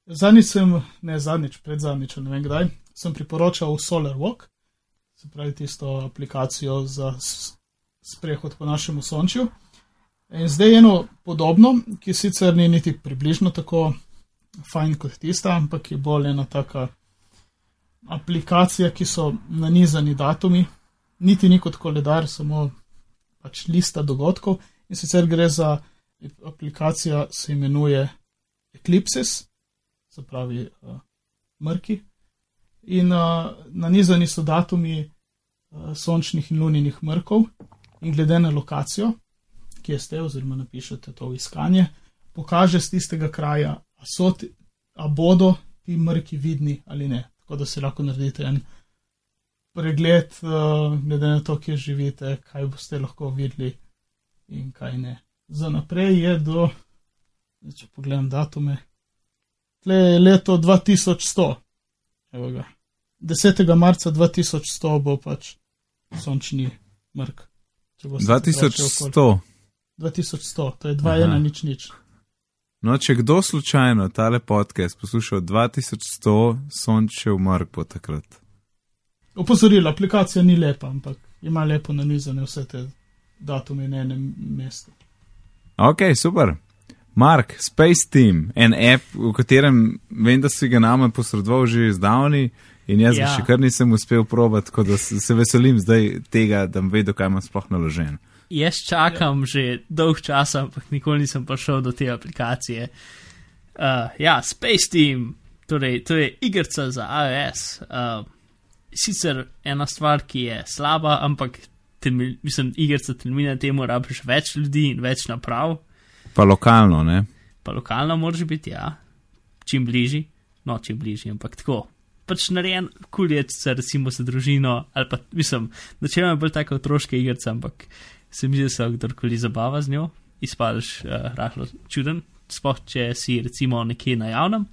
Zadnjič sem, ne zadnjič, pred zadnjič, ne vem kdaj, sem priporočal Solar Walk, se pravi tisto aplikacijo za sprehod po našem sončju. In zdaj eno podobno, ki sicer ni niti približno tako fajn kot tista, ampak je bolj ena taka aplikacija, ki so nanizani datumi, niti ni kot koledar, samo pač lista dogodkov. In sicer gre za aplikacija, se imenuje Eclipses, se pravi uh, mrki. In uh, nanizani so datumi uh, sončnih in luninih mrkov, in glede na lokacijo, kje ste, oziroma napišete to iskanje, pokaže z tistega kraja, a, ti, a bodo ti mrki vidni ali ne. Tako da si lahko naredite en pregled, uh, glede na to, kje živite, kaj boste lahko videli in kaj ne. Za naprej je do, če pogledam datume, tle je leto 2100. Evo ga. 10. marca 2100 bo pač sončni mrk. Če boste se vprašali okoli. 2100. 2100, to je Aha. 2, 1, nič, nič. No, če kdo slučajno tale podcast poslušal 2100, sončev mrk bo takrat. Opozorilo, aplikacija ni lepa, ampak ima lepo nanizane vse te datume na enem mestu. Ok, super. Mark, Space Team, en app, v katerem vem, da si ga nama posredoval že zdavni in jaz ja. Ja. ga še kar nisem uspel probati, tako da se se veselim zdaj tega, da vedel, kaj imam sploh naložen. Jaz čakam že dolg čas, ampak nikoli nisem prišel do te aplikacije. Uh, ja, Space Team, torej to je igrica za iOS. Uh, sicer ena stvar, ki je slaba, ampak temel, mislim, igrica temelji na tem, rabiš več ljudi in več naprav, Pa lokalno, ne? pa lokalno moraš biti, ja, čim bližji, no, čim bližji, ampak tako. Pač narejen kuljec, recimo za družino, ali pa mislim, načeloma je bolj tako otroške igrice, ampak se mi zdi, da se kdorkoli zabava z njo. izpadeš uh, rahlo čuden, sploh če si recimo nekje na javnem.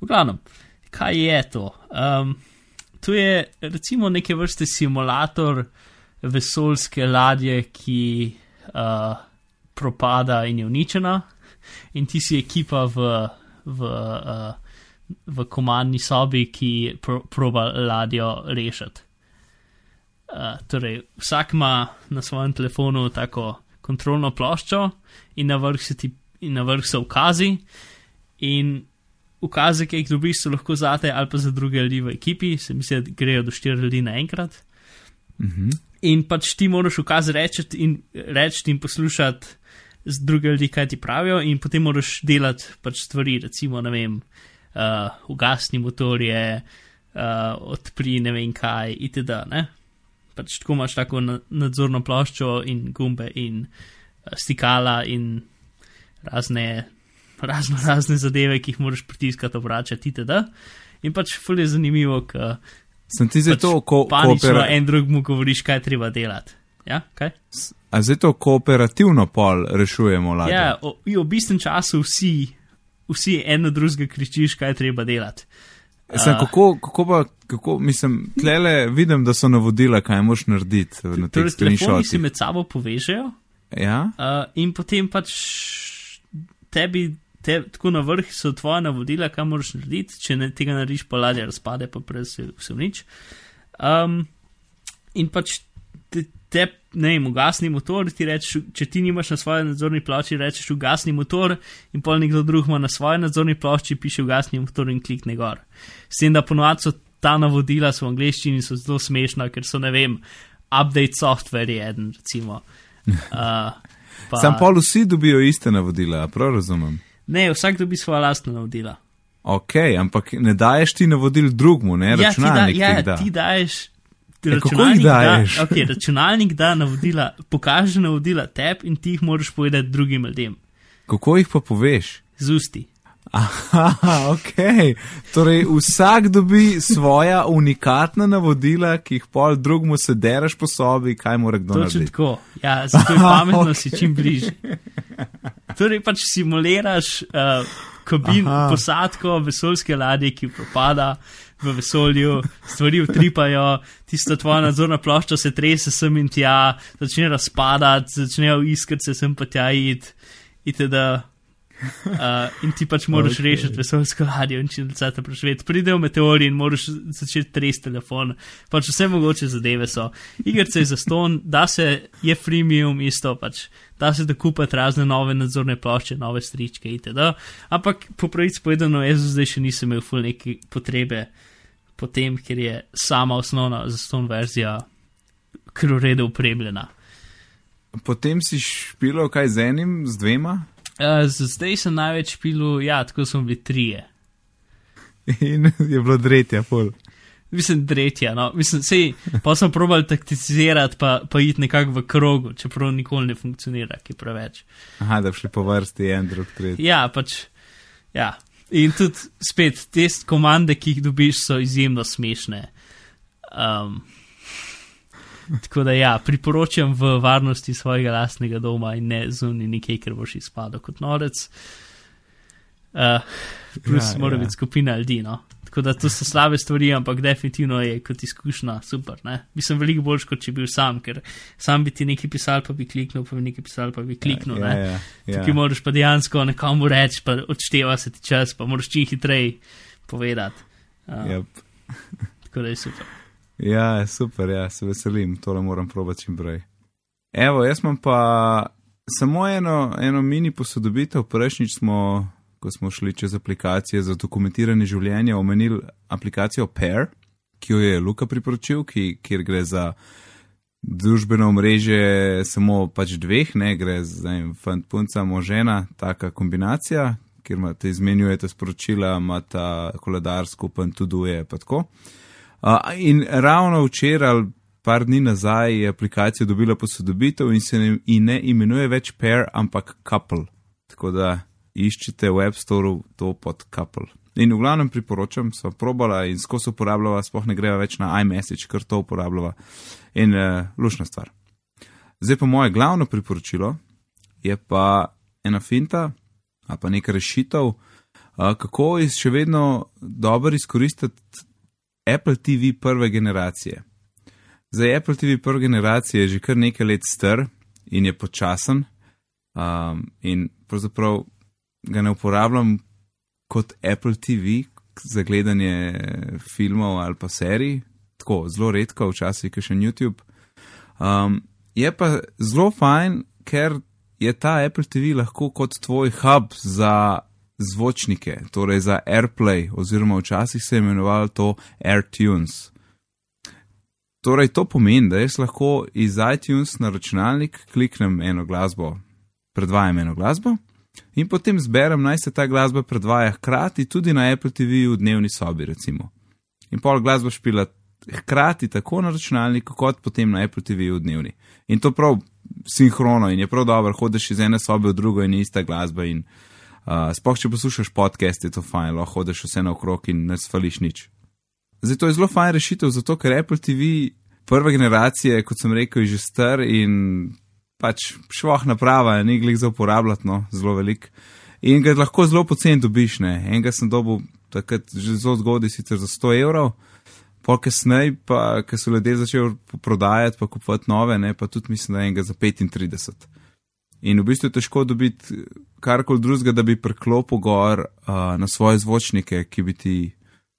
V glavnem, kaj je to? Um, to je recimo neke vrste simulator vesoljske ladje, ki uh, propada in je uničena, in ti si ekipa v, v, uh, v komandni sobi, ki pro, proba ladjo rešiti. Uh, torej, vsak ima na svojem telefonu tako kontrolno ploščo, in na vrh ti, in na vrh so ukazi, in ukaze, ki jih dobiš, so lahko zate ali pa za druge ljudi v ekipi, se mi zdi, da grejo do štiri ljudi naenkrat. Mhm. In pač ti moraš ukaz reči in, reči in poslušati z druge ljudi, kaj ti pravijo, in potem moraš delati pač stvari, recimo, ne vem, uh, ugasni motorje, uh, odpri ne vem kaj, itd. Ne? Pač tako imaš tako na, nadzorno ploščo in gumbe in uh, stikala in razne, razno razne zadeve, ki jih moraš pritiskati, obračati, itd. In pač ful je zanimivo, ker Sem ti zdaj pač to, ko, panično koopera- en drugemu govoriš, kaj treba delati. Ja, kaj? a zdaj to kooperativno pol rešujemo ladjo. Ja, o, v obistem času vsi, vsi eno drugega kričiš, kaj treba delati. Sem, kako, kako pa, kako, mislim, tlele vidim, da so navodila, kaj moš narediti na teh Torej, telefoni se screenshotih. med sabo povežejo Ja, uh, in potem pač tebi, te, tako na vrh so tvoja navodila, kaj moraš narediti, če ne, tega narediš, pa ladja razpade, pa prej se vse v nič. Um, in pač te, te ne vem, ugasni motor, ti rečeš, če ti nimaš na svoji nadzorni plošči, rečeš ugasni motor, in pol nekdo drug ima na svoji nadzorni plošči, piše ugasni motor in klikne gor. S tem, da ponovadi so ta navodila so v angleščini in so zelo smešna, ker so, ne vem, update software je eden, recimo. Uh, pa, sam pol vsi dobijo iste navodila, prav razumem. Ne, vsak dobi svoja lastna navodila. Ok, ampak ne daješ ti navodil drugmu, ne Ja, ti, da, računalnik. ja, ti da. ti daješ. Ja, kako računalnik jih daješ? Da, okay, računalnik da navodila, pokaže navodila tebi in ti jih moraš povedati drugim ljudem. Kako jih pa poveš? Z usti. Aha, ok. Torej, vsak dobi svoja unikatna navodila, ki jih pol drugmu se deraš po sobi, kaj mora kdo Točno narediti. tako. Ja, zato je pametno, Ok. okay. si čim bližje. Torej pač simuliraš uh, kabin, Aha. posadko vesoljske ladje, ki propada v vesolju, stvari utripajo, tista tvoja nadzorna plošča se trese sem in tja, začne razpadati, začnejo iskati se sem pa tja id, itd. Uh, in ti pač moraš Ok. okay. rešiti vesoljsko ladjo in če se ta preživeti. Pridejo meteori in moraš začeti tresti telefon. Pač vse mogoče zadeve so. Igrice je za ston, da se je freemium isto, pač da se da kupiti razne nove nadzorne plošče, nove stričke itd. Ampak po pravici povedano, jaz zdaj še nisem imel ful neke potrebe po tem, ker je sama osnovna za ston verzija krorede upremljena. Potem si špilo kaj z enim, z dvema Uh, zdaj sem največ pilil, ja, tako smo bili trije. in je bilo dretje, pol. Mislim, tretja, no, mislim, sej, pa sem probal takticizirati, pa, pa iti nekako v krogu, čeprav nikoli ne funkcionira, ki preveč. Aha, da šli po vrsti en, drug, tretji. Ja, pač, ja. In tudi spet, te komande, ki jih dobiš, so izjemno smešne. Um, tako da ja, priporočam v varnosti svojega lastnega doma in ne zunaj nekaj, ker boš izpadel kot norec. Uh, plus Ja, ja, mora ja. ja. biti skupina ljudi, no. Tako da to so slabe stvari, ampak definitivno je kot izkušnja super. Ne? Mislim, veliko boljš, kot če bi bil sam, ker sam bi ti nekaj pisal, pa bi kliknul, pa bi nekaj pisal, pa bi kliknul. Ja, ja, ja. Tukaj moraš pa dejansko nekomu reči, pa odšteva se ti čas, pa moraš čim hitreje povedati. Uh, Yep. Tako da je super. Ja, super, ja, se veselim, tole moram probati čim prej. Evo, jaz imam pa samo eno, eno mini posodobitev. Prejšnjič smo, ko smo šli čez aplikacije za dokumentiranje življenja, omenili aplikacijo Pair, ki jo je Luka priporočil, ki, kjer gre za družbeno omrežje samo pač dveh, ne gre za en fant punca, možena, taka kombinacija, kjer imate izmenjujete sporočila, imate koledar skupen, tuduje pa tako. Uh, in ravno včeraj, ali par dni nazaj, je aplikacija dobila posodobitev in se ne, in ne imenuje več Pair, ampak Couple. Tako da iščite v App Store to pod Couple. In v glavnem priporočam, so probala in skozi uporabljala, sploh ne greva več na iMessage, ker to uporabljava. In uh, lušna stvar. Zdaj pa moje glavno priporočilo je pa ena finta, a pa neka rešitev, uh, kako iz še vedno dobro izkoristiti Apple TV prve generacije. Za Apple TV prve generacije je že kar nekaj let star in je počasen, um, in pravzaprav ga ne uporabljam kot Apple TV za gledanje filmov ali pa serij, tako zelo redko, včasih je še YouTube. Um, je pa zelo fajn, ker je ta Apple TV lahko kot tvoj hub za zvočnike, torej za AirPlay, oziroma včasih se je imenovalo to AirTunes. Torej, to pomeni, da jaz lahko iz iTunes na računalnik kliknem eno glasbo, predvajam eno glasbo in potem zberem, naj se ta glasba predvaja hkrati tudi na Apple TV v dnevni sobi, recimo. In pol glasba špila hkrati tako na računalniku, kot potem na Apple TV v dnevni. In to prav sinhrono in je prav dobro, hodiš iz ene sobe v drugo in ista glasba. In uh, spoh, če poslušaš podcast, je to fajn, lahko hodiš vse naokrog in ne svališ nič. Zdaj to je zelo fajn rešitev, zato ker Apple TV prve generacije, kot sem rekel, je že star in pač švoh naprava, ni glih za uporabljati, no, zelo velik. In ga lahko zelo poceni dobiš, ne. Enega sem dobil takrat že zelo zgodaj, sicer za 100 evrov, pol kasneje, pa ker so ljudje začeli prodajati, pa kupovati nove, ne, pa tudi mislim, da enega za 35. In v bistvu je težko dobiti karkoli drugega, da bi preklopil gor uh, na svoje zvočnike, ki bi ti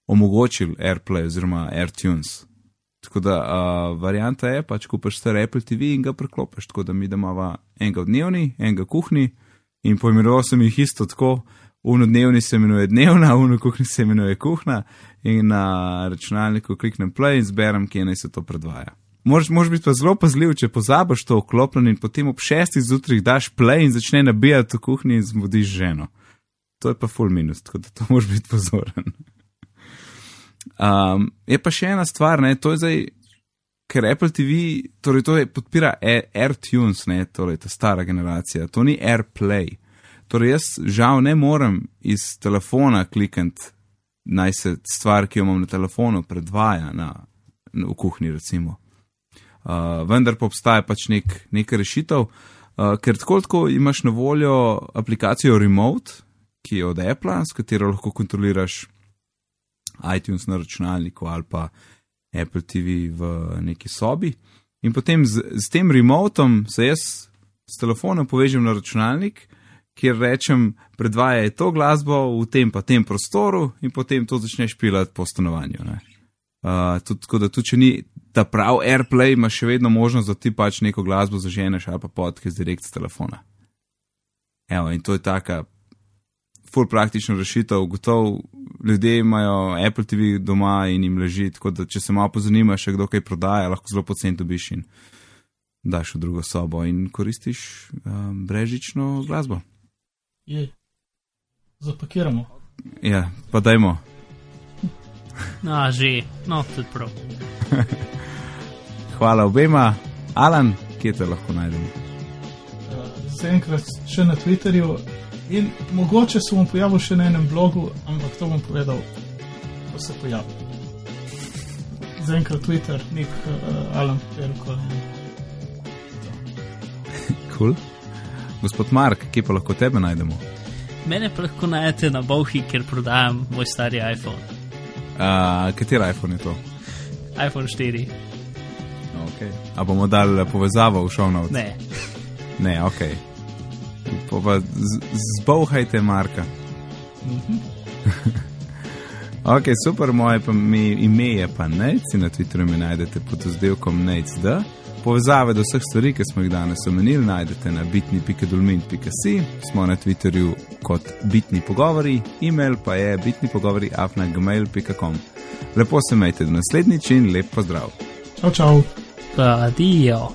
omogočili AirPlay oziroma AirTunes. Tako da uh, varianta je pač, kupaš star Apple TV in ga preklopiš, tako da mi da imamo enega v dnevni, enega v kuhni in poimenoval sem jih isto tako, uno dnevni se imenuje dnevna, uno kuhni se imenuje kuhna in na računalniku kliknem play in zberem, kje naj se to predvaja. Moraš biti pa zelo pazljiv, če pozabiš to vklopljen in potem ob šestih zjutraj daš play in začne nabijati v kuhinji in zbudiš ženo. To je pa full minus, tako da to moraš biti pozoren. Um, je pa še ena stvar, ne, to je zdaj, ker Apple TV, torej to je podpira AirTunes, ne, torej ta stara generacija, to ni AirPlay. Torej jaz žal ne morem iz telefona klikati, naj se stvar, ki jo imam na telefonu, predvaja na, na, v kuhinji, recimo. Uh, vendar pa obstaja pač nek, neka rešitev, uh, ker tako tako imaš na voljo aplikacijo Remote, ki je od Apple, s katero lahko kontroliraš iTunes na računalniku ali pa Apple TV v neki sobi. In potem z, z tem remotom se jaz s telefonom povežem na računalnik, kjer rečem, predvajaj to glasbo v tem pa tem prostoru in potem to začneš pilati po stanovanju. Uh, tudi, tako da tudi, če ni ta prav AirPlay, imaš še vedno možnost, da ti pač neko glasbo zaženeš ali pa podcast direkt z telefona. Evo, in to je taka full praktična rešitev, gotovo ljudje imajo Apple TV doma in jim leži, tako da če se malo pozanima, še kdo kaj prodaja, lahko zelo poceni dobiš in daš v drugo sobo in koristiš um, brežično glasbo. Je. Zapakiramo. Ja, pa dajmo. No, že, no, tudi prav. Hvala obema. Alan, kje te lahko najdemo? Zaenkrat še na Twitterju in mogoče se bom pojavil še na enem blogu, ampak to bom povedal, ko se pojavim. Zaenkrat Twitter, nek uh, Alan, Perko. Kul. Cool. Gospod Mark, kje pa lahko tebe najdemo? Mene pa lahko najdete na Bowhi, kjer prodajam moj stari iPhone. Uh, Kateri iPhone je to? iPhone 4. Okay. A bomo dali povezavo v šovno? Ne. Ne, ok. Pa zbauhajte Marka. ok, super, moje pa mi, ime je pa Nec in na Twitterju mi najdete pod oddelkom Nec.d. Povezave do vseh stvari, ki smo jih danes omenili, najdete na bitni.dolmin.si, smo na Twitterju kot bitni pogovori, e-mail pa je bitni pogovori afnagmail.com. Lepo se majte do naslednjič in lep pozdrav. Čau, čau. 和 deal